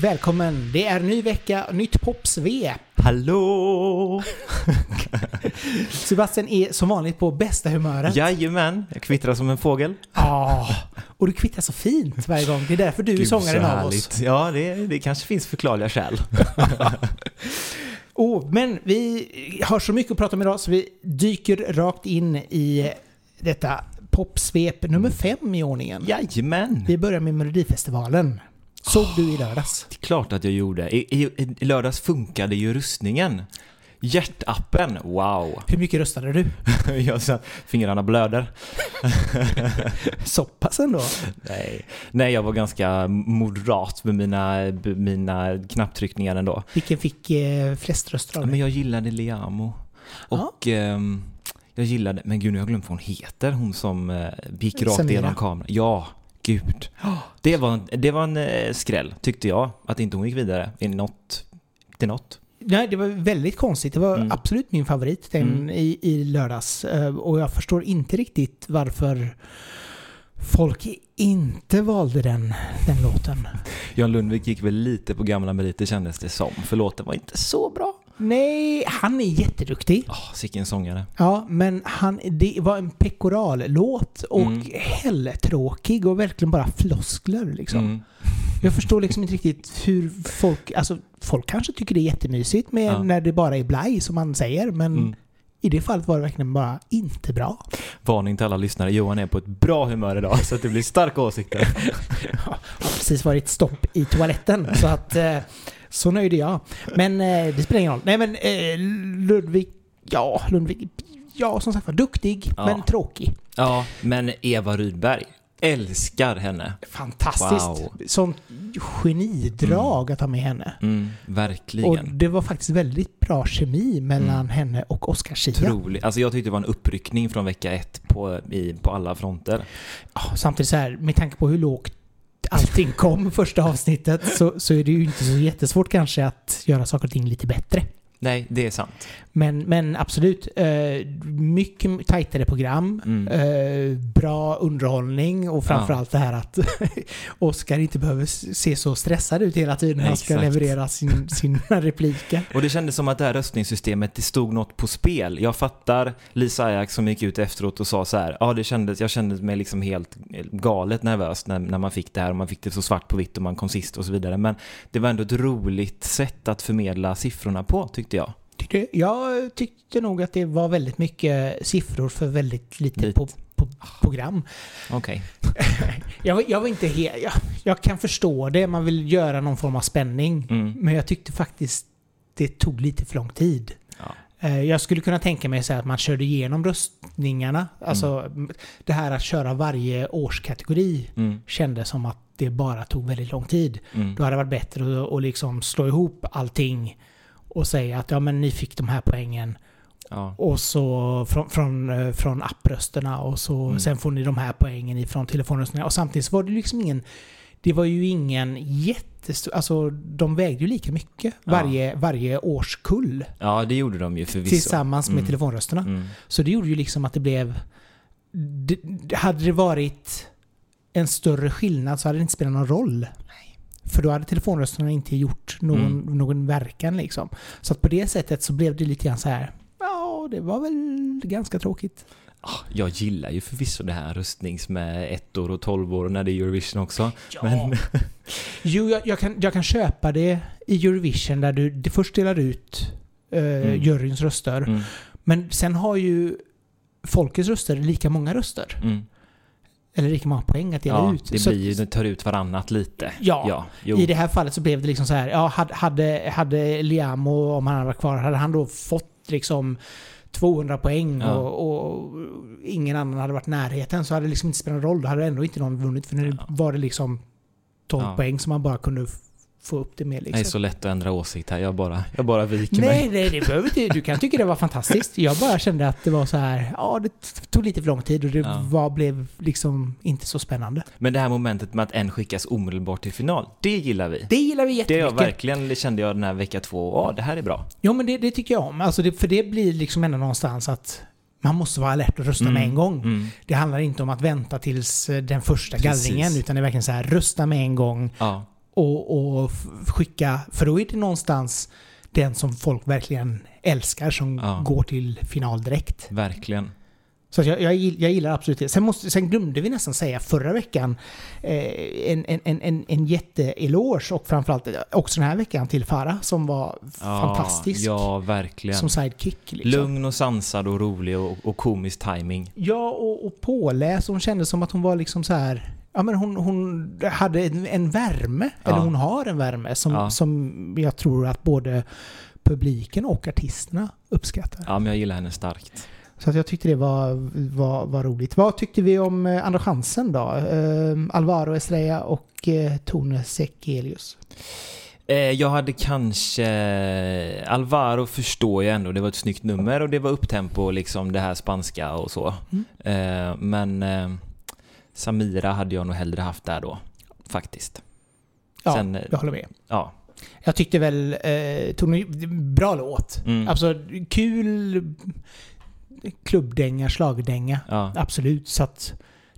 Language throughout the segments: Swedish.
välkommen. Det är ny vecka, nytt popsvep. Hallå! Sebastian är som vanligt på bästa humöret. Jajamän, jag kvittrar som en fågel. Ja, och du kvittrar så fint varje gång. Det är därför du är Gud, sångaren så av oss. Ja, det, det kanske finns förklarliga skäl. Oh, men vi har så mycket att prata om idag så vi dyker rakt in i detta popsvep nummer fem i ordningen. Jajamän! Vi börjar med Melodifestivalen. Såg du i lördags? Det är klart att jag gjorde. I, i, i lördags funkade ju rustningen. Hjärtappen, wow! Hur mycket röstade du? jag sa, fingrarna blöder. Så pass ändå? Nej. Nej, jag var ganska moderat med mina, mina knapptryckningar ändå. Vilken fick eh, flest röster av Men jag gillade Liamo. Och ehm, jag gillade, men gud nu har jag glömt vad hon heter, hon som eh, gick rakt Samira. igenom kameran. Ja, gud. Det var, en- det var en eh, skräll, tyckte jag, att inte hon gick vidare i något, till något. Nej, det var väldigt konstigt. Det var Mm. absolut min favorit den Mm. i, i lördags. Eh, Och jag förstår inte riktigt varför folk inte valde den, den låten. Jan Lundvik gick väl lite på gamla meriter kändes det som, för låten var inte så bra. Nej, han är jätteduktig. Sicken sångare. Ja, men han, det var en pekorallåt och Mm. heltråkig och verkligen bara floskler liksom. Mm. Jag förstår liksom inte riktigt hur folk, alltså folk kanske tycker det är jättemysigt med Ja. när det bara är blaj som man säger, men Mm. i det fallet var det verkligen bara inte bra. Varning till alla lyssnare, Johan är på ett bra humör idag, så att det blir starka åsikter. har precis varit stopp i toaletten. Så att eh, så nöjd är jag. Men eh, det spelar ingen roll. Nej men eh, Ludvig, ja Ludvig, ja som sagt var duktig Ja. men tråkig. Ja, men Eva Rydberg, älskar henne. Fantastiskt. Wow. Sånt genidrag att ha med henne. Mm, Och verkligen. det var faktiskt väldigt bra kemi mellan Mm. henne och Oscar Zia. Otroligt. Alltså jag tyckte det var en uppryckning från vecka ett på, i, på alla fronter. Ja, samtidigt så här, med tanke på hur lågt allting kom första avsnittet så, så är det ju inte så jättesvårt kanske att göra saker och ting lite bättre. Nej, det är sant. Men, men absolut, eh, mycket tajtare program, Mm. eh, bra underhållning och framförallt det här att Oscar inte behöver se så stressad ut hela tiden när han ska leverera sin, sina repliker. Och det kändes som att det här röstningssystemet, det stod något på spel. Jag fattar Lisa Ajax som gick ut efteråt och sa så här, ja det kändes, jag kände mig liksom helt galet nervös när, när man fick det här och man fick det så svart på vitt och man kom sist och så vidare. Men det var ändå ett roligt sätt att förmedla siffrorna på, tyckte jag. Jag tyckte nog att det var väldigt mycket siffror för väldigt lite på, på program. Okej. Jag, var- jag var inte helt... Jag, jag kan förstå det, man vill göra någon form av spänning. Mm. Men jag tyckte faktiskt det tog lite för lång tid. Ja. Eh, Jag skulle kunna tänka mig så att man körde igenom röstningarna. Alltså det här att köra varje årskategori Mm. kändes som att det bara tog väldigt lång tid. Mm. Då hade det varit bättre att, att liksom slå ihop allting och säga att ja men ni fick de här poängen Ja. och så från, från, eh, från apprösterna och så Mm. sen får ni de här poängen ifrån telefonröstningarna. Och samtidigt så var det liksom ingen... Det var ju ingen jättestor... Alltså de vägde ju lika mycket Ja. varje, varje årskull ja, det gjorde de ju förvisso. tillsammans med Mm. telefonrösterna. Mm. Så det gjorde ju liksom att det blev... Det- hade det varit en större skillnad så hade det inte spelat någon roll. För då hade telefonrösterna inte gjort någon, Mm. någon verkan liksom. Så att på det sättet så blev det lite grann så här. Ja, det var väl ganska tråkigt. Ah, Jag gillar ju förvisso det här röstnings med ett år och tolv år när det är Eurovision också. Men Jo, jag, jag, kan, jag kan köpa det i Eurovision där du det först delar ut eh, Mm. juryns röster. mm, Men sen har ju folkets röster lika många röster. mm. Eller lika många poäng att dela Ja, ut. det Så- blir ju, det tar ut varannat lite. Ja, ja. I det här fallet så blev det liksom så här, ja, hade, hade, Liamo, om han hade varit kvar, hade han då fått liksom 200 poäng Ja. och, och ingen annan hade varit närheten så hade det liksom inte spelat någon roll. Då hade ändå inte någon vunnit för nu var det liksom 12 Ja. poäng som man bara kunde få upp det med. Det är Liksom. så lätt att ändra åsikt här. Jag bara, jag bara viker Nej, mig. nej, det behöver inte. Du kan tycka det var fantastiskt. Jag bara kände att det var så här, ja, det tog lite för lång tid och det Ja. var, blev liksom inte så spännande. Men det här momentet med att en skickas omedelbart till final, det gillar vi. Det gillar vi Det jättemycket. jag verkligen det kände jag den här vecka två, ja det här är bra. Jo, men det, det tycker jag om. Alltså det, för det blir liksom ändå någonstans att man måste vara alert och rösta Mm. med en gång. Mm. Det handlar inte om att vänta tills eh, den första Precis. gallringen, utan det är verkligen så här, rösta med en gång Ja. Och, och skicka, det någonstans den som folk verkligen älskar som Ja. går till final direkt. Verkligen. Så jag, jag, jag gillar absolut det. Sen, måste, sen glömde vi nästan säga förra veckan eh, en, en, en, en, jätteeloge och framförallt också den här veckan till Farah som var fantastisk Ja, verkligen. som sidekick. Liksom. Lugn och sansad och rolig och, och komisk timing. Ja, och, och påläst. Hon kände som att hon var liksom så här... Ja, men hon, hon hade en, en värme, Ja. eller hon har en värme som, Ja. som jag tror att både publiken och artisterna uppskattar. Ja, men jag gillar henne starkt. Så att jag tyckte det var, var, var roligt. Vad tyckte vi om eh, Andra chansen då? Eh, Alvaro Estrella och eh, Tone Sekelius. Eh, jag hade kanske... Alvaro förstår jag ändå, det var ett snyggt nummer och det var upptempo, liksom det här spanska och så. Mm. Eh, men eh, Samira hade jag nog hellre haft där då, faktiskt. Ja, Sen, eh, jag håller med. Ja. Jag tyckte väl eh, Tone... Bra låt. Mm. Alltså kul klubbdänga, slagdänga. ja. Absolut, så att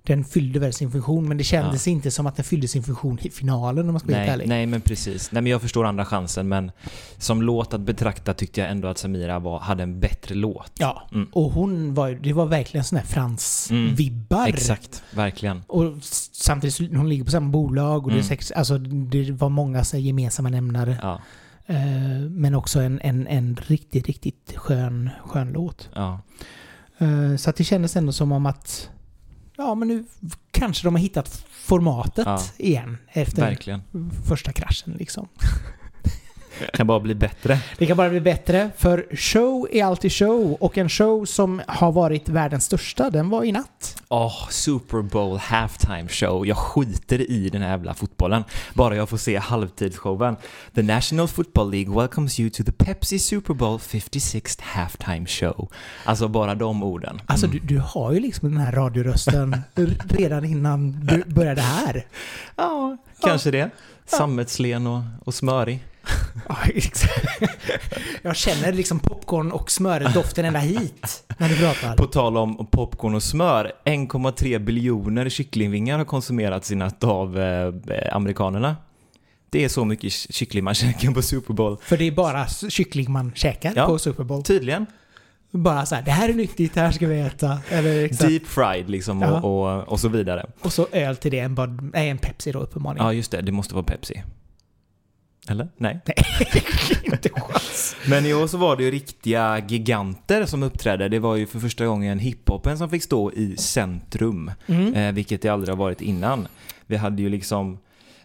den fyllde väl sin funktion. Men det kändes inte som att den fyllde sin funktion i finalen om man ska vara helt ärlig. nej, men precis. Nej, men jag förstår andra chansen, men som låt att betrakta tyckte jag ändå att Samira var, hade en bättre låt. Ja, Mm. och hon var det var verkligen sån här Frans-vibbar. Exakt, verkligen. Och samtidigt hon ligger på samma bolag och det, är Mm. sex, alltså, det var många så gemensamma nämnare. Ja, Eh, men också en, en, en riktigt, riktigt skön, skön låt. ja. Eh, så att det kändes ändå som om att ja, men nu kanske de har hittat formatet Ja. igen efter Verkligen. första kraschen liksom. Kan bara bli bättre. Det kan bara bli bättre, för show är alltid show och en show som har varit världens största, den var i natt. Åh, Super Bowl halftime show. Jag skiter i den här jävla fotbollen. Bara jag får se halvtidsshowen. The National Football League welcomes you to the Pepsi Super Bowl 56th halftime show. Alltså bara de orden. Alltså Mm. du, du har ju liksom den här radiorösten redan innan du började här. Ja, kanske det. Sammetslen och, och smörig. Ja. Jag känner liksom popcorn och smördoften ända hit när du pratar. På tal om popcorn och smör, 1,3 biljoner kycklingvingar har konsumerats i natt av eh, amerikanerna. Det är så mycket ky- kyckling man käkar på Super Bowl. För det är bara kyckling man käkar Ja. på Super Bowl. Tydligen. Bara så här, det här är nyttigt, det här ska vi äta. Eller exakt. Deep fried liksom och, och, och så vidare. Och så öl till det, en, bad, nej, en Pepsi då uppenbarligen. Ja, just det. Det måste vara Pepsi. Eller? Nej. Inte chans. Men i år så var det ju riktiga giganter som uppträdde. Det var ju för första gången hiphopen som fick stå i centrum. Mm. Eh, vilket det aldrig har varit innan. Vi hade ju liksom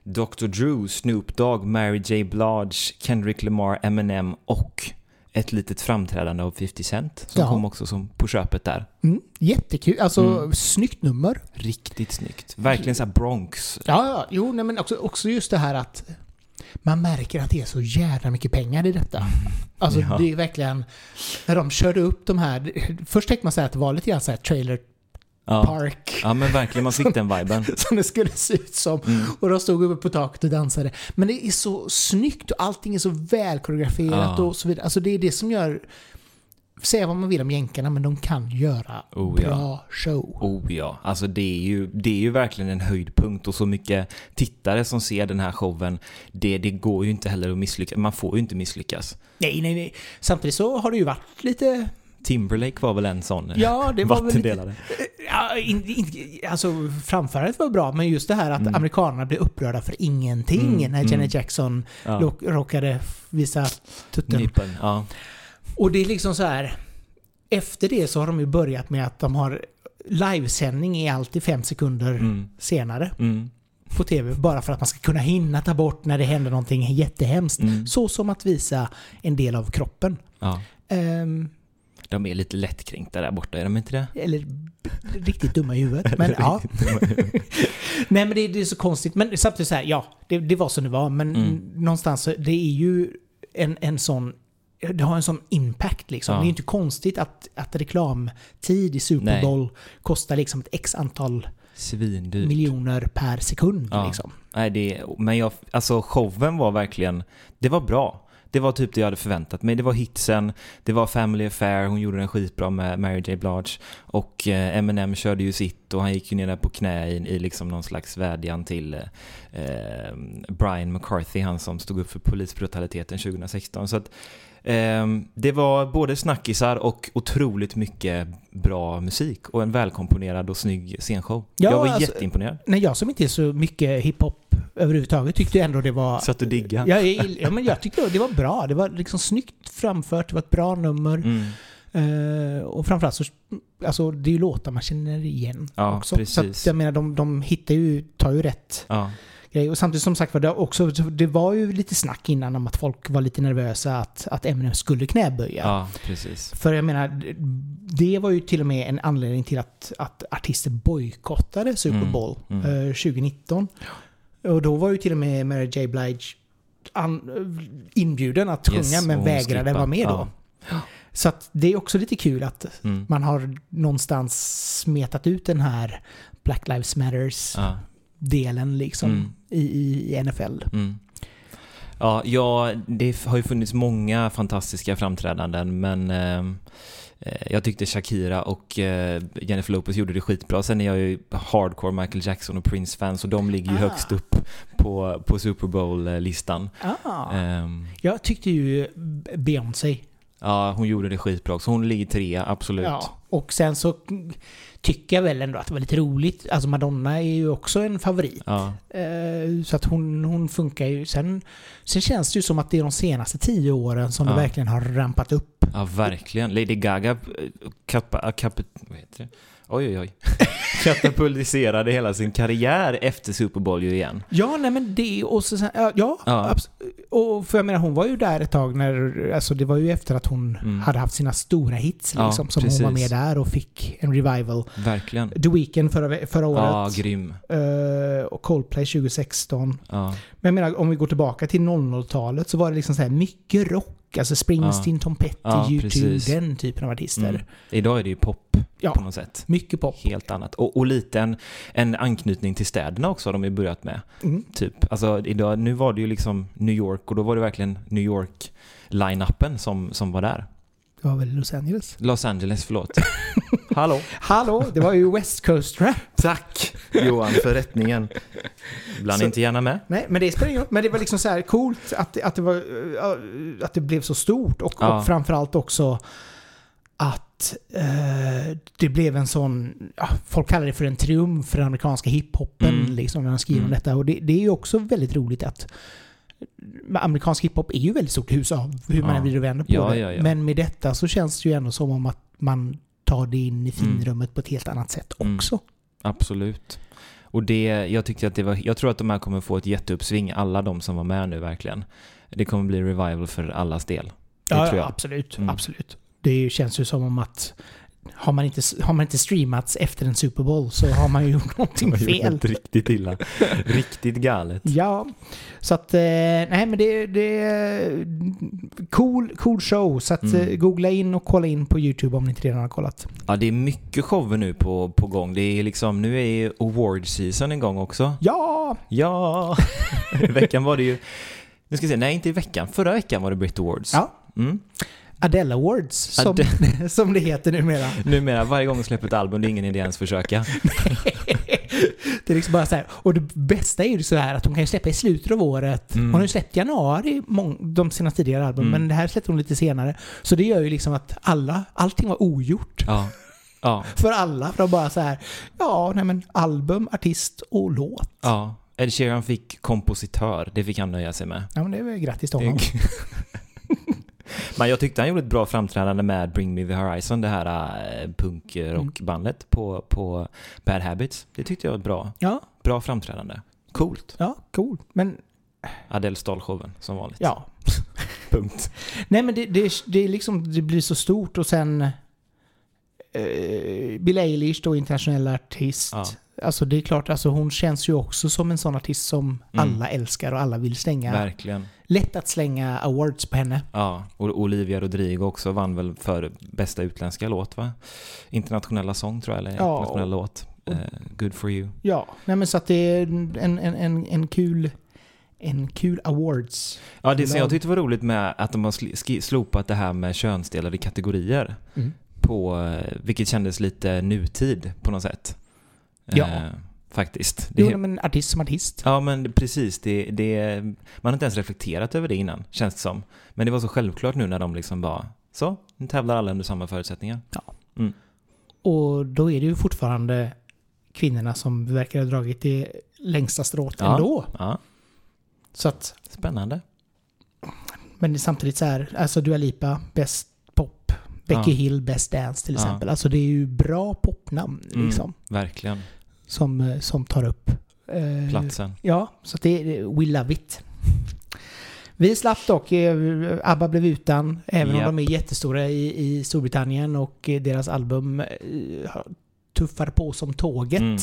Dr. Drew, Snoop Dogg, Mary J. Blige, Kendrick Lamar, Eminem och ett litet framträdande av 50 Cent som Ja. kom också som på köpet där. Mm. Jättekul. Alltså, Mm. snyggt nummer. Riktigt snyggt. Verkligen så Bronx. Ja, ja. Jo, nej, men också, också just det här att man märker att det är så jävla mycket pengar i detta. Alltså Ja. det är verkligen... När de körde upp de här... Först tänkte man säga att det var lite grann så här trailer Ja. park. ja, men verkligen. Man fick den viben. Som det skulle se ut som. Mm. Och de stod uppe på taket och dansade. Men det är så snyggt och allting är så välkoreograferat Ja. och så vidare. Alltså det är det som gör... Säga vad man vill om jänkarna, men de kan göra Oh, bra ja. show. Oh ja, alltså det är, ju, det är ju verkligen en höjdpunkt och så mycket tittare som ser den här showen. Det, det går ju inte heller att misslyckas. Man får ju inte misslyckas. Nej, nej, nej. Samtidigt så har det ju varit lite... Timberlake var väl en sån Ja, det var väl lite... vattendelare. Ja, in, in, alltså framförandet var bra, men just det här att Mm. amerikanerna blev upprörda för ingenting Mm, när mm. Janet Jackson Ja. råkade visa tutten. Nippen, ja. Och det är liksom så här. Efter det så har de ju börjat med att de har livesändning i alltid fem sekunder Mm. senare Mm. på tv. Bara för att man ska kunna hinna ta bort när det händer någonting jättehemskt. Mm. Så som att visa en del av kroppen. Ja. Ehm, De är lite lättkränkta där borta, är de inte det? eller riktigt dumma i huvudet. Men ja. Nej men det, det är så konstigt. Men samtidigt så här, ja, det, det var som det var. Men Mm. någonstans, det är ju en, en sån... Det har en sån impact liksom. Ja. Det är inte konstigt att, att reklamtid i Super Nej. Bowl kostar liksom ett x antal Svindyrt. miljoner per sekund. Ja. Liksom. Nej, det, men jag, alltså showen var verkligen, det var bra. Det var typ det jag hade förväntat mig. Det var hitsen, det var Family Affair, hon gjorde den skitbra med Mary J. Blige. Och eh, Eminem körde ju sitt och han gick ju ner där på knä i, i liksom någon slags vädjan till eh, Brian McCarthy, han som stod upp för polisbrutaliteten 2016. Så att eh, det var både snackisar och otroligt mycket bra musik och en välkomponerad och snygg scenshow. Ja, jag var alltså- jätteimponerad. Nej, jag som inte är så mycket hiphop överhuvudtaget tyckte ändå det var... Satt du digga? Ja, ja, men jag tyckte det var bra. Det var liksom snyggt framfört, det var ett bra nummer. Mm. Eh, och framförallt så, alltså det är ju låtar man känner igen Ja, också. Så att, precis. jag menar, de, de hittar ju, tar ju rätt Ja. Grej. Och samtidigt som sagt var, det, också, det var ju lite snack innan om att folk var lite nervösa att, att Eminem skulle knäböja. ja, precis. För jag menar, det var ju till och med en anledning till att, att artister bojkottade Super Mm, Bowl mm. eh, 2019. Och då var ju till och med Mary J. Blige an, inbjuden att sjunga Yes, men vägrade vara med då. Så att det är också lite kul att Mm. man har någonstans smetat ut den här Black Lives Matters-delen Ja. Liksom Mm. i, i, NFL. Mm. Ja, ja, det har ju funnits många fantastiska framträdanden men ehm, eh, jag tyckte Shakira och eh, Jennifer Lopez gjorde det skitbra. Sen är jag ju hardcore Michael Jackson och Prince-fan så de ligger ju Ah. högst upp på, på Super Bowl-listan. Ah. Ehm, Jag tyckte ju Beyoncé ja, hon gjorde det skitbra också. Hon ligger trea, absolut. Ja, och sen så tycker jag väl ändå att det var lite roligt. Alltså Madonna är ju också en favorit. Ja, Eh, Så att hon, hon funkar ju. Sen, sen känns det ju som att det är de senaste tio åren som Ja. det verkligen har rampat upp. ja verkligen. Lady Gaga eh, kappa, kappa, vad heter det? Oj, oj, oj. Katapultiserade hela sin karriär efter Super Bowl ju igen. Ja, nej men det och så, ja, ja, Ja. och för jag menar hon var ju där ett tag när, alltså det var ju efter att hon Mm. hade haft sina stora hits Ja, liksom, som hon var precis. med där och fick en revival. Verkligen. The Weeknd förra, förra Ja, året. grym. eh, och Coldplay 2016. Ja. Men jag menar, om vi går tillbaka till 00-talet så var det liksom så här mycket rock. Alltså Springsteen, Tom Petty, Ja, U2, precis. den typen av artister. Mm. Idag är det ju pop Ja. på något sätt. Mycket pop. Helt annat. Och, och lite en, en anknytning till städerna också har de ju börjat med. Mm. Typ. Alltså idag, nu var det ju liksom New York och då var det verkligen New York line-upen som, som var där. Det var väl Los Angeles? Los Angeles, förlåt. Hallå. Hallå, det var ju West Coast Rap. Tack Johan för rättningen. Bland Så- inte gärna med. Nej, men det spelar ingen. Men det var liksom så här coolt att, det- att, det var, eh, att det blev så stort. Och, Ja. och framförallt också att eh, det blev en sån... Ja, folk kallar det för en triumf för den amerikanska hiphopen. Mm. Liksom, när de skriver om Mm. detta. Och det, det är ju också väldigt roligt att amerikansk hiphop är ju väldigt stort i USA, hur man Ja. vrider och vänder på Ja, det. ja, ja. Men med detta så känns det ju ändå som om att man tar det in i Mm. finrummet på ett helt annat sätt Mm. också. Absolut. Och det, jag tyckte att det var, jag tror att de här kommer få ett jätteuppsving, alla de som var med nu verkligen. Det kommer bli revival för allas del. Det Ja, absolut. Mm. absolut. Det känns ju som om att har man, inte, har man inte streamats efter en Super Bowl så har man ju gjort någonting gjort fel. något riktigt illa. riktigt galet. Ja, så att eh, nej men det, det är cool, cool show. Så att Mm. eh, googla in och kolla in på YouTube om ni inte redan har kollat. Ja, det är mycket shower nu på, på gång. Det är liksom, nu är ju award season igång också. Ja! Ja! I veckan var det ju, nu ska vi se, nej inte i veckan, förra veckan var det Brit Awards. Ja. Mm. Adele Awards som, som det heter numera. Numera, varje gång de släpper ett album, det är ingen idé ens försöka. det är liksom bara så här. Och det bästa är ju så här att hon kan ju släppa i slutet av året. Mm. Hon har ju släppt januari de sina tidigare album, Mm. men det här släppte hon lite senare. Så det gör ju liksom att alla, allting var ogjort. Ja. Ja. För alla. För att bara så här, ja, nej men album, artist och låt. ja. Ed Sheeran fick kompositör, det fick han nöja sig med. Ja, men det är väl grattis till honom. Men jag tyckte han gjorde ett bra framträdande med Bring Me The Horizon, det här äh, punkrockbandet på, på Bad Habits. Det tyckte jag var ett bra, Ja, bra framträdande. Coolt. ja, cool. Men Adele stal showen, som vanligt. ja. Punkt. Nej men det, det, det, är liksom, det blir så stort och sen eh, Bill Eilish då, internationell artist. Ja. Alltså det är klart, alltså hon känns ju också som en sån artist som Mm. alla älskar och alla vill slänga. Verkligen. Lätt att slänga awards på henne. Ja, och Olivia Rodrigo också vann väl för bästa utländska låt va? Internationella sång tror jag, eller Ja. internationella låt. Eh, good for you. Ja, nej men så att det är en, en, en, en kul en kul awards. Ja, det som jag tyckte var roligt med att de har slopat det här med könsdelade kategorier. Mm. På, eh, vilket kändes lite nutid på något sätt. Ja. Eh, faktiskt. Det, Jo, men artist som artist. Ja, men precis. Det, det, man har inte ens reflekterat över det innan, känns det som. Men det var så självklart nu när de liksom bara, så, nu tävlar alla under samma förutsättningar. Och då är det ju fortfarande kvinnorna som verkar ha dragit det längsta strået Ja. ändå. Ja, Så att, spännande. men samtidigt så här, alltså Dua Lipa, bäst. Becky Ja. Hill, Best Dance till Ja. exempel. Alltså det är ju bra popnamn Mm. liksom. Verkligen. Som, eh, som tar upp eh, Platsen. Ja, så det är, we love it. Vi slapp dock, eh, ABBA blev utan, även Japp. om de är jättestora i, i Storbritannien och eh, deras album eh, tuffar på som tåget. Mm.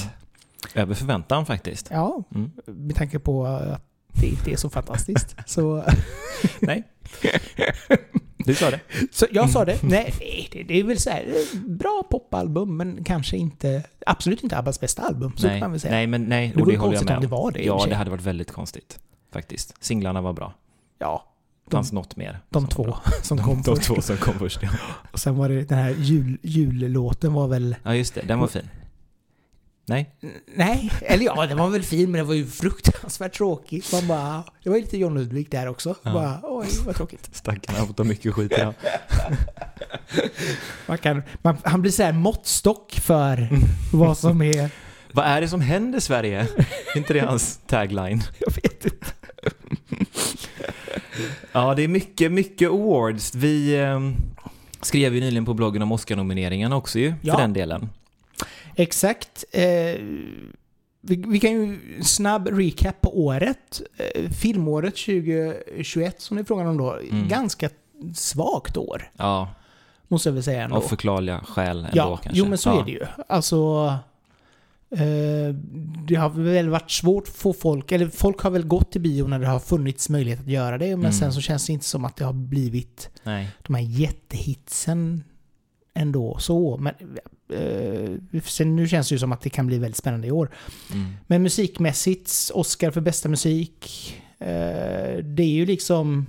Över förväntan faktiskt. Ja, Mm. med tanke på att det inte är så fantastiskt. så, Nej. Du sa det. så jag sa det. Nej, det, det är väl så här, bra popalbum, men kanske inte, absolut inte ABBAs bästa album. Så kan nej, man väl säga. nej, men nej. Det och vore det håller jag med om det var det Ja, det hade varit väldigt konstigt. Faktiskt. Singlarna var bra. Ja, Det fanns något mer. de som två som De, kom de först. två som kom först, ja. Och sen var det den här jul, jullåten var väl Ja, just det. Den var fin. Nej? Nej, eller ja, den var väl fin men den var ju fruktansvärt tråkig. Man bara, det var ju lite John Ludvig där också. Ja. Bara, oj vad tråkigt. Stackarn har fått ta mycket skit idag. Man kan, man, han blir så här måttstock för vad som är, Vad är det som händer Sverige? Inte det hans tagline? jag vet inte. Ja, det är mycket, mycket awards. Vi ehm, skrev ju nyligen på bloggen om Oscar-nomineringen också ju, Ja. för den delen. Exakt. Eh, vi, vi kan ju snabb recap på året. Eh, filmåret 2021 som det är frågan om då. Mm. Ganska svagt år, Ja, måste jag väl säga ändå. av förklarliga skäl ändå Ja, kanske. jo men så ja. är det ju. Alltså... Eh, det har väl varit svårt att få folk, eller folk har väl gått till bio när det har funnits möjlighet att göra det, men Mm. sen så känns det inte som att det har blivit Nej. de här jättehitsen ändå så. Men eh, sen nu känns det ju som att det kan bli väldigt spännande i år. Mm. Men musikmässigt, Oscar för bästa musik, eh, det är ju liksom...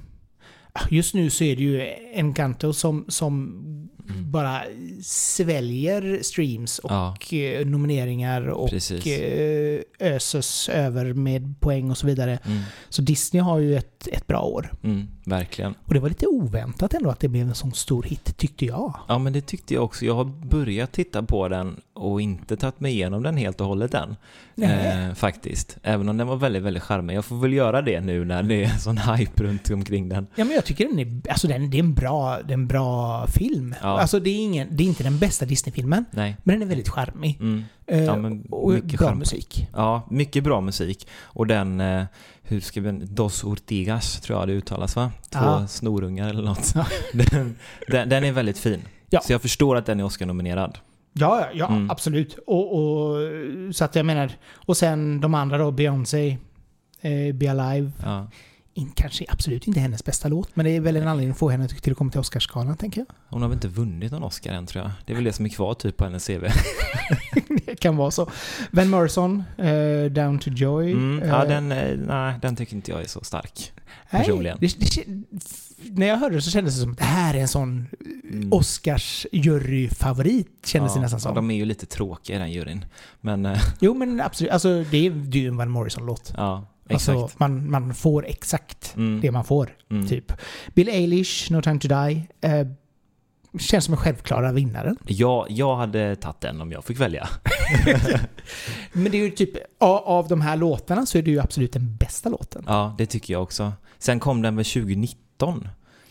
Just nu så är det ju Encanto som, som. Bara sväljer streams och Ja, eh, nomineringar och precis. eh, öses över med poäng och så vidare. Mm. Så Disney har ju ett, ett bra år. Mm, verkligen. Och det var lite oväntat ändå att det blev en sån stor hit, tyckte jag. Ja, men det tyckte jag också. Jag har börjat titta på den och inte tagit mig igenom den helt och hållet än. Eh, faktiskt. Även om den var väldigt, väldigt charmig. Jag får väl göra det nu när det är sån hype runt omkring den. Ja, men jag tycker den är, alltså den, det, är en bra, det är en bra film. Ja. Alltså det är, ingen, det är inte den bästa Disney-filmen, Nej. men den är väldigt charmig. Mm. Eh, Ja, men och mycket bra charm. musik. Ja, mycket bra musik. Och den, eh, hur ska vi, Dos Ortigas tror jag det uttalas va? Två Ja. snorungar eller något. Ja. Den, den, den är väldigt fin. Ja. Så jag förstår att den är Oscar-nominerad. Ja, ja, ja Mm. absolut. Och, och, så att jag menar, och sen de andra då, Beyoncé, eh, Be Alive. Ja. In, kanske absolut inte hennes bästa låt, men det är väl en anledning att få henne till att komma till Oscarsgalan, tänker jag. Hon har väl inte vunnit någon Oscar än tror jag. Det är väl det som är kvar typ på hennes CV. det kan vara så. Van Morrison, eh, Down to Joy. Mm, ja, den, eh, nej, den tycker inte jag är så stark. nej, personligen. Det, det, när jag hörde det så kändes det som att det här är en sån Mm. Oscars juryfavorit, kändes det Ja, nästan som. ja, de är ju lite tråkiga i den juryn. Men Jo, men absolut. Alltså, det är det är ju en Van Morrison-låt. ja, exakt. Alltså, man, man får exakt Mm, det man får, mm. typ. Bill Eilish, No Time To Die. Eh, känns som en självklara vinnaren. Ja, jag hade tagit den om jag fick välja. Men det är ju typ, av, de här låtarna så är det ju absolut den bästa låten. Ja, det tycker jag också. Sen kom den väl 2019?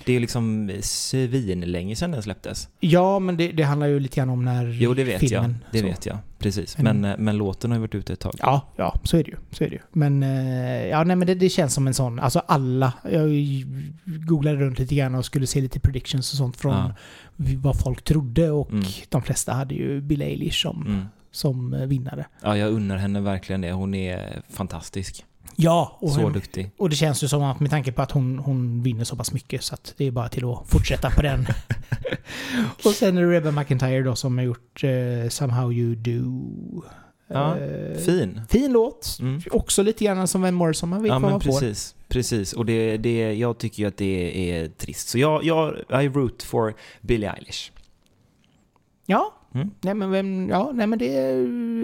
Det är liksom svinlänge sedan den släpptes. Ja, men det, det handlar ju lite grann om när Jo, det vet jag. filmen... Det så. vet jag. Precis. En- Men, eh, men låten har ju varit ute ett tag. Ja, ja, så är det ju. Så är det ju. Men, eh, ja, nej, men det, det känns som en sån, alltså alla, jag googlade runt lite grann och skulle se lite predictions och sånt från Ja. vad folk trodde och Mm. de flesta hade ju Bill Eilish som, Mm. som eh, vinnare. Ja, jag unnar henne verkligen det. Hon är fantastisk. Ja, och, Så duktig. och det känns ju som att med tanke på att hon, hon vinner så pass mycket så att det är bara till att fortsätta på den. och sen är det Rebecca McIntyre då som har gjort eh, Somehow You Do. Ja, Eh, fin. fin låt. Mm. Också lite grann som Van Morrison, man vet Ja vad man får. precis, precis. Och det, det, jag tycker ju att det är trist. Så jag, jag I root for Billie Eilish. Ja, Mm. nej men, vem, ja, nej men det,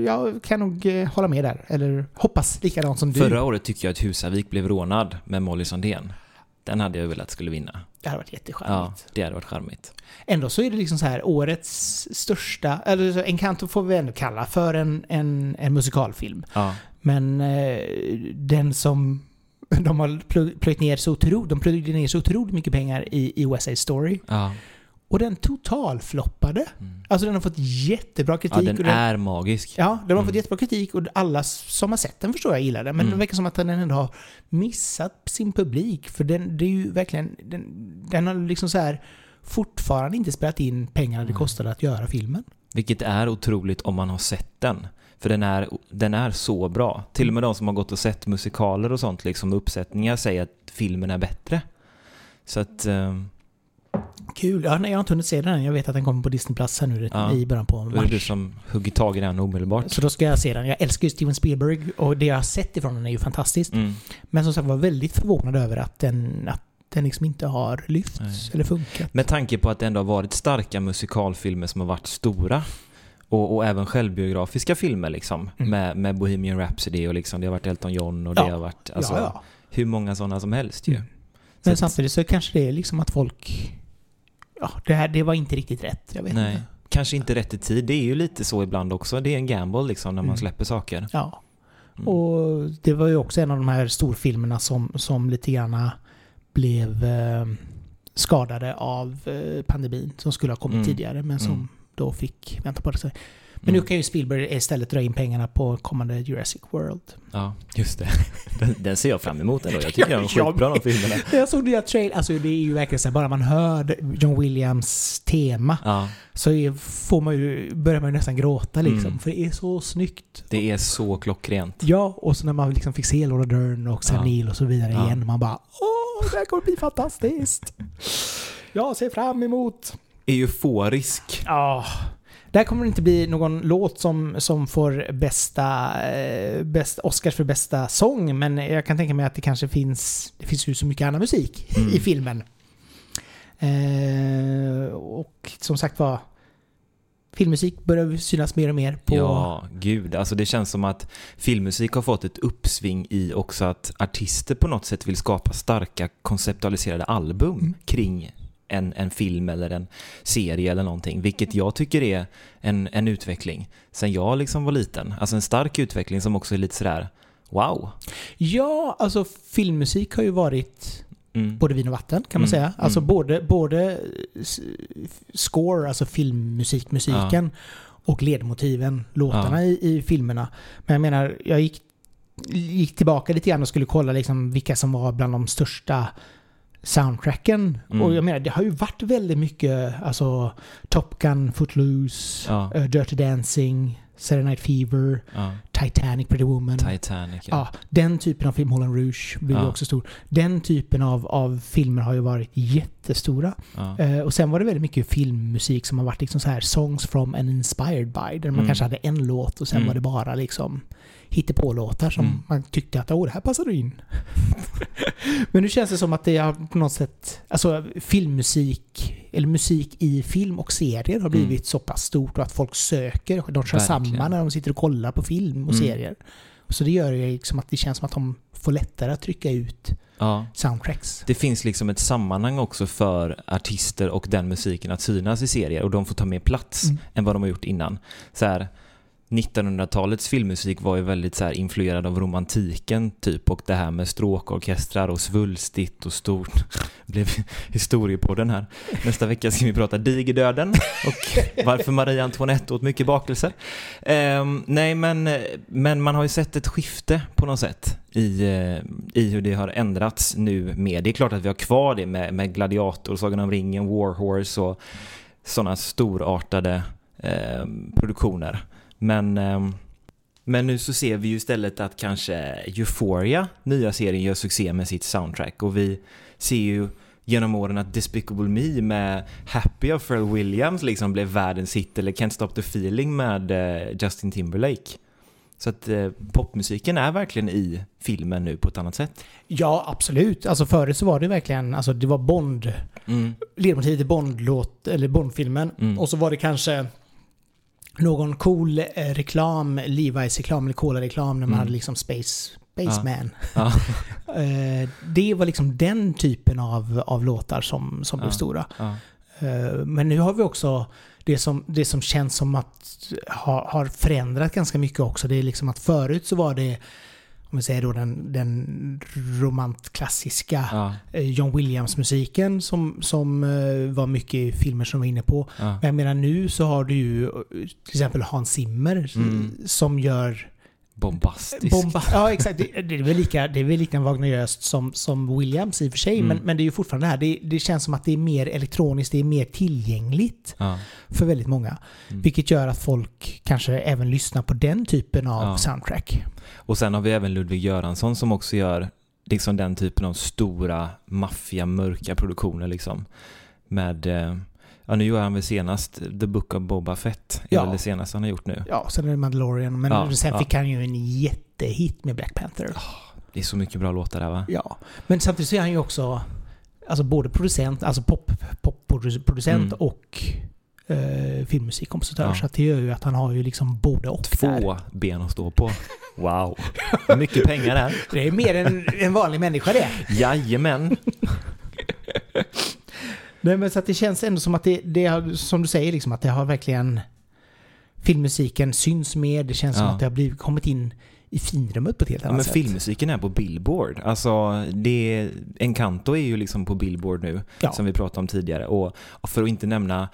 jag kan nog eh, hålla med där. Eller hoppas likadant som du. Förra året tycker jag att Husavik blev rånad med Molly Sandén. Den hade jag velat skulle vinna. Det hade varit Ja, jättecharmigt. det hade varit charmigt. Ändå så är det liksom så här årets största, eller Encanto får vi ändå kalla för en, en, en musikalfilm. Ja, Men eh, den som de har plö- plöjt ner så otroligt, de plöjde ner så otroligt mycket pengar i, i West Side Story. ja. Och den totalfloppade. Mm. Alltså den har fått jättebra kritik. ja den den, är magisk. Ja, den har Mm. fått jättebra kritik och alla som har sett den förstår jag gillar den. Men Mm. det verkar som att den ändå har missat sin publik. För den, det är ju verkligen... Den, den har liksom så här fortfarande inte spelat in pengarna det Mm. kostade att göra filmen. Vilket är otroligt om man har sett den. För den är, den är så bra. Till och med de som har gått och sett musikaler och sånt, liksom uppsättningar, säger att filmen är bättre. Så att... ehm, Kul. Ja, nej, jag har inte hunnit se den än. Jag vet att den kommer på Disney Plus här nu Ja. i början på Då är det du mars. som hugger tag i den omedelbart. Så då ska jag se den. Jag älskar ju Steven Spielberg och det jag har sett ifrån den är ju fantastiskt. Mm. Men som sagt var väldigt förvånad över att den, att den liksom inte har lyfts Nej. eller funkat. Med tanke på att det ändå har varit starka musikalfilmer som har varit stora. Och, och även självbiografiska filmer liksom. Mm. Med, med Bohemian Rhapsody och liksom, det har varit Elton John och det Ja. har varit alltså, ja, ja. hur många sådana som helst ju. Mm. Så Men att- samtidigt så kanske det är liksom att folk... Ja, det här det var inte riktigt rätt. Jag vet Nej. inte. Kanske inte rätt i tid. Det är ju lite så ibland också. Det är en gamble liksom när man Mm. släpper saker. Ja. Mm. Och det var ju också en av de här storfilmerna som, som lite grann blev eh, skadade av eh, pandemin som skulle ha kommit Mm. tidigare men som Mm. då fick vänta på det. Men Mm. nu kan ju Spielberg istället dra in pengarna på kommande Jurassic World. Ja, just det. Den, den ser jag fram emot ändå. Jag tycker Ja, de är jag skitbra de filmerna. Jag såg nya trail, alltså det är ju verkligen så här, bara man hör John Williams tema Ja, så får man ju, börjar man ju nästan gråta liksom. Mm. För det är så snyggt. det är så klockrent. Ja, och så när man liksom fick se Laura Dern och Sam Ja. Neill och så vidare Ja. igen. Man bara åh, det här kommer bli fantastiskt. Jag ser fram emot. Euforisk. Ja. Där kommer det inte bli någon låt som, som får bästa, eh, bäst, Oscars för bästa sång, men jag kan tänka mig att det kanske finns, det finns ju så mycket annan musik Mm. i filmen. Eh, och som sagt var, filmmusik börjar synas mer och mer på... Ja, gud. Alltså det känns som att filmmusik har fått ett uppsving i också att artister på något sätt vill skapa starka konceptualiserade album Mm. kring en, en film eller en serie eller någonting. Vilket jag tycker är en, en utveckling sen jag liksom var liten. Alltså en stark utveckling som också är lite sådär wow. Ja, alltså filmmusik har ju varit Mm. både vin och vatten kan man Mm, säga. Alltså mm. både, både score, alltså filmmusik, musiken och ledmotiven, låtarna i, i filmerna. Men jag menar, jag gick, gick tillbaka lite grann och skulle kolla liksom vilka som var bland de största soundtracken. Mm. Och jag menar, det har ju varit väldigt mycket, alltså Top Gun, Footloose, Ja. eh, Dirty Dancing, Saturday Night Fever, Ja. Titanic, Pretty Woman. Titanic. Ja, den typen av film, Moulin Rouge, ju Ja. också stor. Den typen av, av filmer har ju varit jättestora. Ja. Eh, och sen var det väldigt mycket filmmusik som har varit liksom så här songs from and inspired by. Där man Mm. kanske hade en låt och sen Mm. var det bara liksom hittepå-låtar som Mm. man tyckte att åh, det här passade in. Men nu känns det som att det har på något sätt, alltså filmmusik, eller musik i film och serier har blivit Mm. så pass stort och att folk söker. De kör samman när de sitter och kollar på film och Mm. serier. Så det gör ju liksom att det känns som att de får lättare att trycka ut ja. soundtracks. Det finns liksom ett sammanhang också för artister och den musiken att synas i serier och de får ta mer plats Mm. än vad de har gjort innan. Så här, 1900-talets filmmusik var ju väldigt så influerad av romantiken typ och det här med stråkorkestrar och svulstigt och stort blev historiepodden här. Nästa vecka ska vi prata digerdöden och varför Marie Antoinette åt mycket bakelser. Ehm, nej men, men man har ju sett ett skifte på något sätt i, eh, i hur det har ändrats nu med. Det är klart att vi har kvar det med, med Gladiator, Sagan om ringen, War Horse och sådana storartade eh, produktioner. Men, eh, men nu så ser vi ju istället att kanske Euphoria, nya serien, gör succé med sitt soundtrack och vi ser ju genom åren att Despicable Me med Happy of Pharrell Williams liksom blev världens hit eller Can't Stop the Feeling med eh, Justin Timberlake. Så att eh, popmusiken är verkligen i filmen nu på ett annat sätt. Ja, absolut. Alltså förut så var det verkligen, alltså det var Bond, Mm. ledmotivet i Bond-låt, eller Bond-filmen. Mm. Och så var det kanske någon cool eh, reklam, Levi's-reklam eller Cola-reklam när man Mm. hade liksom Space, Spaceman. Ja. Eh, det var liksom den typen av, av låtar som, som blev Ja. stora. Ja. Eh, Men nu har vi också det som, det som känns som att ha, har förändrat ganska mycket också. Det är liksom att förut så var det, om vi säger då den, den romantklassiska Ja. eh, John Williams-musiken som, som eh, var mycket i filmer som vi var inne på. Ja. Men jag menar nu så har du ju eh, till exempel Hans Zimmer Mm. som gör Bombastisk. bomba. Ja exakt, det, det, är väl lika, det är väl lika Wagneriöst som, som Williams i och för sig. Mm. Men, men det är ju fortfarande det här, det, det känns som att det är mer elektroniskt, det är mer tillgängligt Ja. för väldigt många. Mm. Vilket gör att folk kanske även lyssnar på den typen av Ja. soundtrack. Och sen har vi även Ludvig Göransson som också gör liksom den typen av stora, maffiga, mörka produktioner liksom. Med, eh, ja nu gör han väl senast The Book of Boba Fett. Ja. väl det senaste han har gjort nu. Ja, sen är det Mandalorian, men Ja, sen ja. fick han ju en jättehit med Black Panther. Det är så mycket bra låtar där va? Ja, men samtidigt så är han ju också alltså både producent, alltså pop, popproducent Mm. och eh, filmmusikkompositör. Ja. Så det gör ju att han har ju liksom både och där. Två ben att stå på. Wow. Mycket pengar där. Det är mer än en vanlig människa det. Jajamän. Nej, men så att det känns ändå som att det, det har, som du säger, liksom att det har verkligen filmmusiken syns mer. Det känns som Ja. att det har blivit, kommit in i finrummet på ett helt Ja, annat men sätt. filmmusiken är på Billboard. Alltså, det, Encanto är ju liksom på Billboard nu, Ja. som vi pratade om tidigare. Och för att inte nämna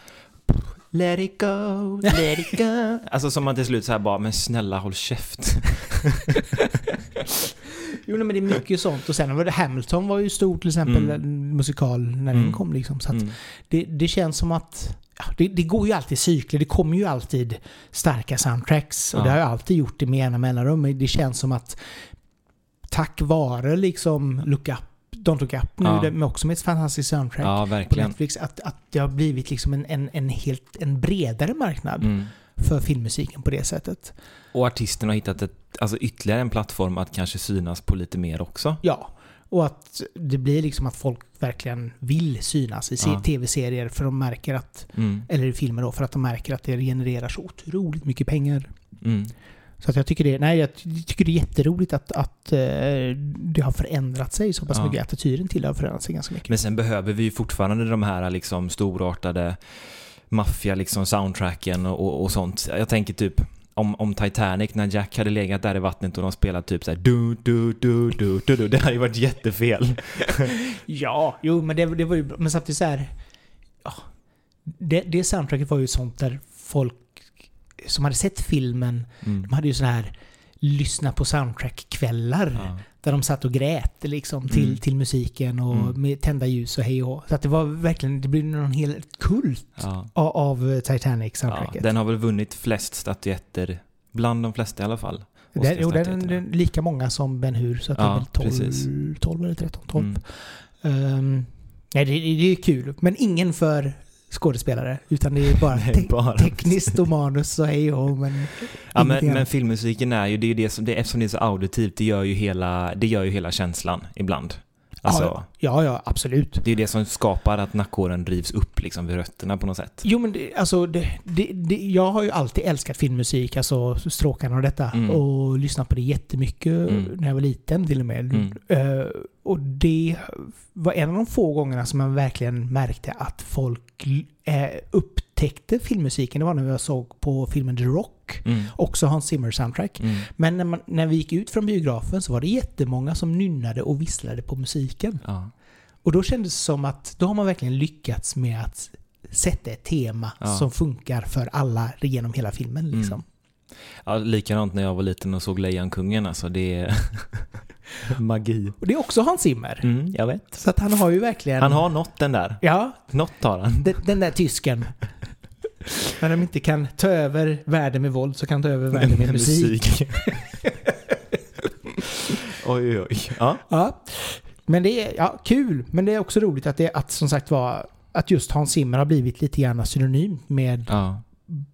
Let it go, let it go. Alltså som man till slut så här bara, men snälla håll käft. Jo, men det är mycket sånt. Och sen var det Hamilton var ju stor till exempel, Mm. musikal när Mm. den kom liksom. Så Mm. det, det känns som att ja, det, det går ju alltid i cykler. Det kommer ju alltid starka soundtracks. Och Ja. det har jag alltid gjort det med jämna mellanrum. Det känns som att tack vare liksom Look Up, Don't Look Up nu, Ja. med också med ett fantastiskt soundtrack Ja, på. Netflix, att, att det har blivit liksom en, en, en helt en bredare marknad Mm. för filmmusiken på det sättet. Och artisten har hittat ett, alltså ytterligare en plattform att kanske synas på lite mer också. Ja, och att det blir liksom att folk verkligen vill synas i Ja. tv-serier för de märker att, Mm. eller i filmer då, för att de märker att det genererar så otroligt mycket pengar. Mm. Så att jag tycker det, nej, jag tycker det är jätteroligt att, att eh, det har förändrat sig så pass Ja. mycket. Attityden till det har förändrat sig ganska mycket. Men sen behöver vi ju fortfarande de här liksom storartade maffia liksom soundtracken och, och, sånt. Jag tänker typ om, om Titanic när Jack hade legat där i vattnet och de spelade typ såhär du, du, du, du, du, du. Det hade ju varit jättefel. Ja, jo men det, det var ju. Men samtidigt så här... Ja, det, det soundtracket var ju sånt där folk som hade sett filmen, Mm. de hade ju så här lyssna på soundtrack-kvällar. Ja. Där de satt och grät liksom till, Mm. till musiken och Mm. med tända ljus och hej och Så att det var verkligen, det blev någon hel kult Ja. av, av Ja, Titanic-soundtracket. den har väl vunnit flest statyetter, bland de flesta i alla fall. Den, jo, den, den, lika många som Ben Hur, så att det Ja, är väl 12, precis. 12 eller 13, 12. Mm. Ehm, nej, det, det är kul. Men ingen för skådespelare. Utan det är bara, te- bara- tekniskt och manus och hej och men... Ja, men, men filmmusiken är ju, det är ju det som, det, eftersom det är så auditivt, det gör ju hela, det gör ju hela känslan ibland. Alltså, ja, ja, ja, absolut. det är det som skapar att nackhåren drivs upp liksom vid rötterna på något sätt. Jo men det, alltså, det, det, det, jag har ju alltid älskat filmmusik, alltså stråkarna och detta. Mm. Och lyssnat på det jättemycket Mm. när jag var liten till och med. Mm. Eh, och det var en av de få gångerna som man verkligen märkte att folk uh, upptäckte filmmusiken. Det var när jag såg på filmen The Rock. Mm. Också Hans Zimmer soundtrack. Mm. Men när, man, när vi gick ut från biografen så var det jättemånga som nynnade och visslade på musiken. Ja. Och då kändes det som att då har man verkligen lyckats med att sätta ett tema Ja. som funkar för alla genom hela filmen. Mm. Liksom. ja, likadant när jag var liten och såg Lejonkungen, alltså det är magi. Och det är också Hans Zimmer. Mm, jag vet. Så att han har ju verkligen... Han har nått den där. Ja, Något har han. den, den där tysken. När de inte kan ta över världen med våld så kan de ta över världen med musik. oj, oj, oj. Ja. Ja. Men det är ja, kul. Men det är också roligt att det att som sagt var att just Hans Zimmer har blivit lite grann synonymt med ja.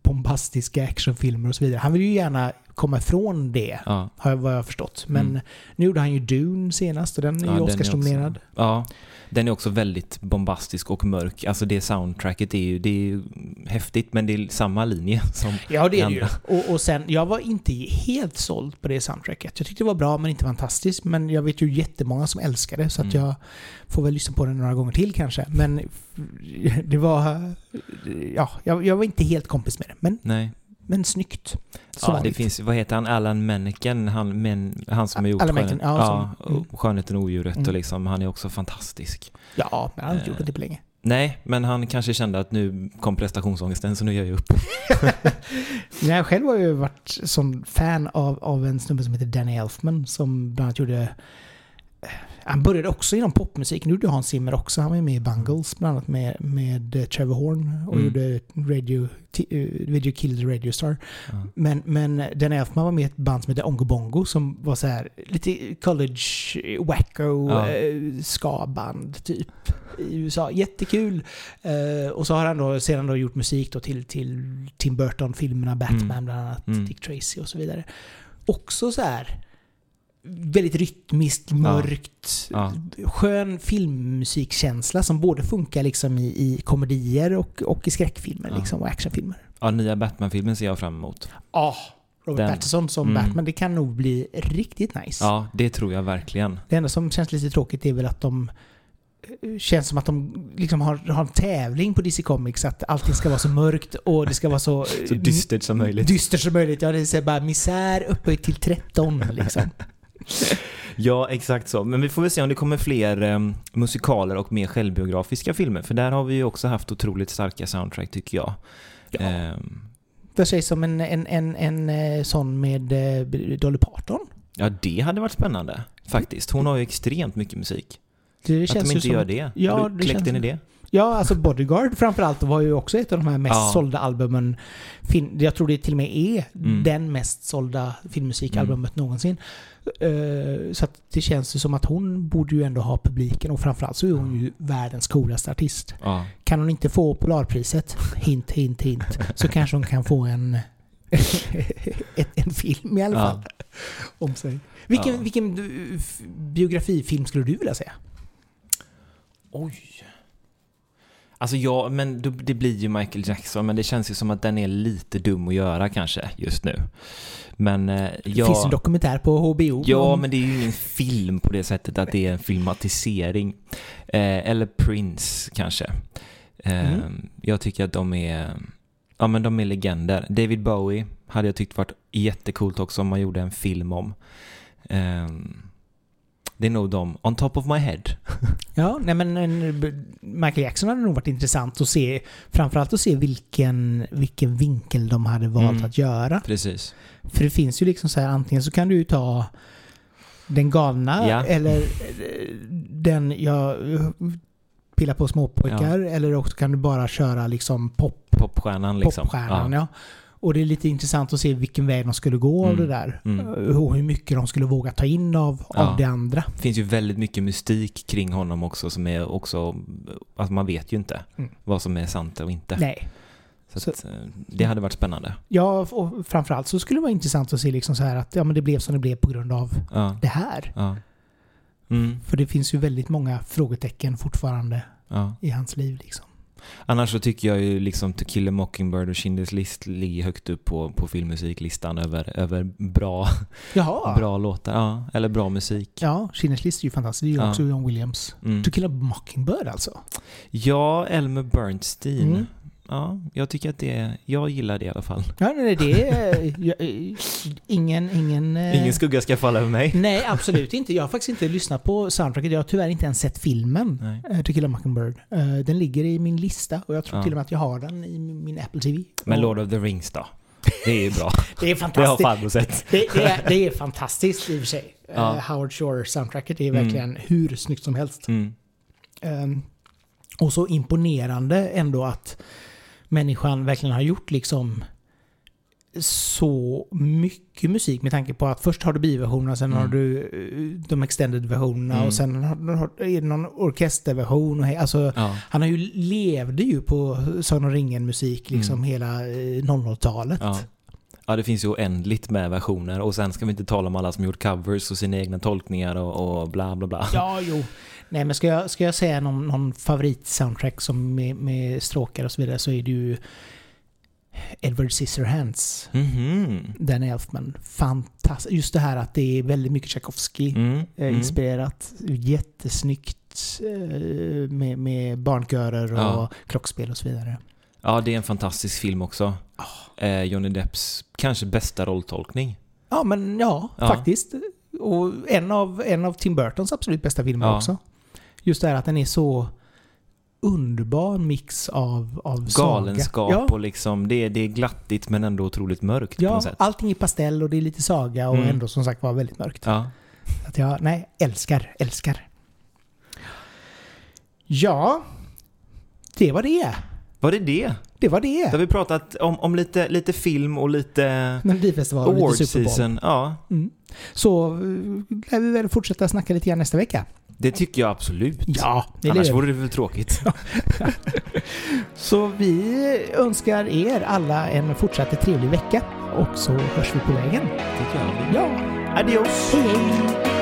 bombastiska actionfilmer och så vidare. Han vill ju gärna komma ifrån det, Ja. har jag, vad jag har förstått. Men Mm. nu gjorde han ju Dune senast och den är Ja, ju Oscarsnominerad. Ja, den är också väldigt bombastisk och mörk. Alltså det soundtracket är ju, det är ju häftigt men det är samma linje som Ja, det är det ju. Och, och sen, jag var inte helt såld på det soundtracket. Jag tyckte det var bra, men inte fantastiskt. Men jag vet ju jättemånga som älskar det, så att Mm. jag får väl lyssna på det några gånger till kanske. Men det var... Ja, jag, jag var inte helt kompis med det. Men, Nej. Men snyggt. Ja, det finns, vad heter han, Alan Menken, han, men, han som har gjort Alan Menken, Skönhet- ja, som- mm. Skönheten och odjuret Mm. och liksom, han är också fantastisk. Ja, men han inte gjort Eh, det på länge. Nej, men han kanske kände att nu kom prestationsångesten så nu gör jag upp. Jag själv har ju varit som fan av, av en snubbe som heter Danny Elfman som bland annat gjorde... Han började också inom popmusik. Nu gjorde Hans Zimmer också. Han var med i Bungles bland annat med, med eh, Trevor Horn och Mm. gjorde Radio, eh, Video Killed the Radio Star. Ja. Men, men Danny Elfman var med i ett band som heter Ongo Bongo som var så här lite college wacko Ja. eh, ska-band typ i USA. Jättekul. Eh, och så har han då sedan då gjort musik då till, till Tim Burton-filmerna, Batman Mm. bland annat, Mm. Dick Tracy och så vidare. Också så här väldigt rytmiskt, mörkt, Ja. skön filmmusikkänsla som både funkar liksom i, i komedier och, och i skräckfilmer Ja. liksom, och actionfilmer. Ja, nya Batman-filmen ser jag fram emot. Ja, Robert Den. Pattinson som Mm. Batman, det kan nog bli riktigt nice. Ja, det tror jag verkligen. Det enda som känns lite tråkigt är väl att de eh, känns som att de liksom har, har en tävling på DC Comics att allting ska vara så mörkt och det ska vara så... Så dystert som möjligt. Dystert som möjligt. Ja, det är bara misär upphöjt till 13 liksom. Ja, exakt så. Men vi får väl se om det kommer fler eh, musikaler och mer självbiografiska filmer. För där har vi ju också haft otroligt starka soundtrack tycker jag. Ja. Ehm, Vad sägs om en, en, en, en eh, sån med eh, Dolly Parton? ja, det hade varit spännande faktiskt. Hon har ju extremt mycket musik. Det Att känns de inte som, gör det. Ja, Har det du kläckt känns- in i det? Ja, alltså Bodyguard framförallt var ju också ett av de här mest Ja. sålda albumen. Jag tror det till och med är Mm. den mest sålda filmmusikalbumet någonsin. Eh, så det känns ju som att hon borde ju ändå ha publiken och framförallt så är hon ju världens coolaste artist. Ja. Kan hon inte få Polarpriset, hint, hint, hint, så kanske hon kan få en, ett, en film i alla Ja. fall. Om sig. Vilken, Ja. vilken eh, biografifilm skulle du vilja säga? Oj. Alltså ja, men det blir ju Michael Jackson, men det känns ju som att den är lite dum att göra kanske just nu. Men eh, Det ja... finns en dokumentär på HBO. Ja, men det är ju ingen film på det sättet att det är en filmatisering. Eh, eller Prince kanske. Eh, Mm. Jag tycker att de är, ja men de är legender. David Bowie hade jag tyckt varit jättecoolt också om man gjorde en film om. Eh, det är nog de, on top of my head. Ja, nej men en, b- Michael Jackson hade nog varit intressant att se. Framförallt att se vilken, vilken vinkel de hade valt Mm. att göra. Precis. För det finns ju liksom så här, antingen så kan du ju ta den galna Ja. eller eh, den jag pillar på småpojkar. Eller också kan du bara köra liksom pop, Popstjärnan liksom. popstjärnan. Ja. Och det är lite intressant att se vilken väg de skulle gå av Mm. det där. Mm. Och hur mycket de skulle våga ta in av, Ja. av det andra. Det finns ju väldigt mycket mystik kring honom också som är också, alltså man vet ju inte Mm. vad som är sant och inte. Nej. Så, Så- att, eh, det hade varit spännande. Ja, och framförallt så skulle det vara intressant att se liksom så här att ja, men det blev som det blev på grund av Ja. det här. Ja. Mm, För det finns ju väldigt många frågetecken fortfarande i hans liv. Liksom. Annars så tycker jag ju liksom To kill a Mockingbird och Schindler's list ligger högt upp på, på filmmusiklistan över, över bra, Jaha! bra låtar. Ja, eller bra musik. Ja, Schindler's list är ju fantastiskt. Det är ju Ja. också John Williams. Mm. To kill a Mockingbird alltså. Ja, Elmer Bernstein. Mm. Ja, jag tycker att det är, jag gillar det i alla fall. Ja, nej, det är jag, ingen... ingen eh, Ingen skugga ska falla över mig. Nej, absolut inte. Jag har faktiskt inte lyssnat på soundtracket. Jag har tyvärr inte ens sett filmen. Nej. eh, To kill a Mockingbird. Eh, Den ligger i min lista och jag tror Ja. till och med att jag har den i min Apple TV. Men Lord of the Rings då? Det är ju bra. Det är Det har fantastiskt. farbror sett. Det, det, är, det är fantastiskt i och för sig. Ja. Howard Shore-soundtracket är Mm. verkligen hur snyggt som helst. Mm. Ehm, och så imponerande ändå att människan verkligen har gjort liksom så mycket musik med tanke på att först har du biversionerna, sen Mm. har du eh, de extended versionerna Mm. och sen har, är det någon orkesterversion. Och, alltså, Ja. han har ju, levde ju på Sagan om ringen-musik liksom Mm. hela eh, 00-talet. Ja. ja, det finns ju oändligt med versioner och sen ska vi inte tala om alla som gjort covers och sina egna tolkningar och, och bla bla bla. Ja, jo. Nej, men ska jag, ska jag säga någon, någon favorit-soundtrack som med, med stråkar och så vidare så är det ju Edward Scissorhands. Mhm. Danny Elfman. Fantastiskt. Just det här att det är väldigt mycket Tchaikovsky Mm. eh, Mm. inspirerat. Jättesnyggt eh, med, med barnkörer och Ja. klockspel och så vidare. Ja, det är en fantastisk film också. Eh, Johnny Depps kanske bästa rolltolkning. Ja, men ja, Ja. faktiskt. Och en av, en av Tim Burtons absolut bästa filmer Ja. också. Just det här att den är så underbar mix av, av saga. Galenskap Ja, och liksom, det, är- det är glattigt men ändå otroligt mörkt på ja något sätt. allting är pastell och det är lite saga och Mm. ändå som sagt var väldigt mörkt. Ja. Att jag, nej, älskar, älskar. Ja, det var det. Var det det? Det var Då det. har vi pratat om, om lite, lite film och lite Melodifestival och lite Super Bowl. season. Ja, Mm. Så eh, lär vi väl fortsätta snacka lite grann nästa vecka. Det tycker jag absolut. Ja, det Annars vore det väl tråkigt. Så vi önskar er alla en fortsatt trevlig vecka och så hörs vi på vägen. Det vi. Ja, Adios! hej hej!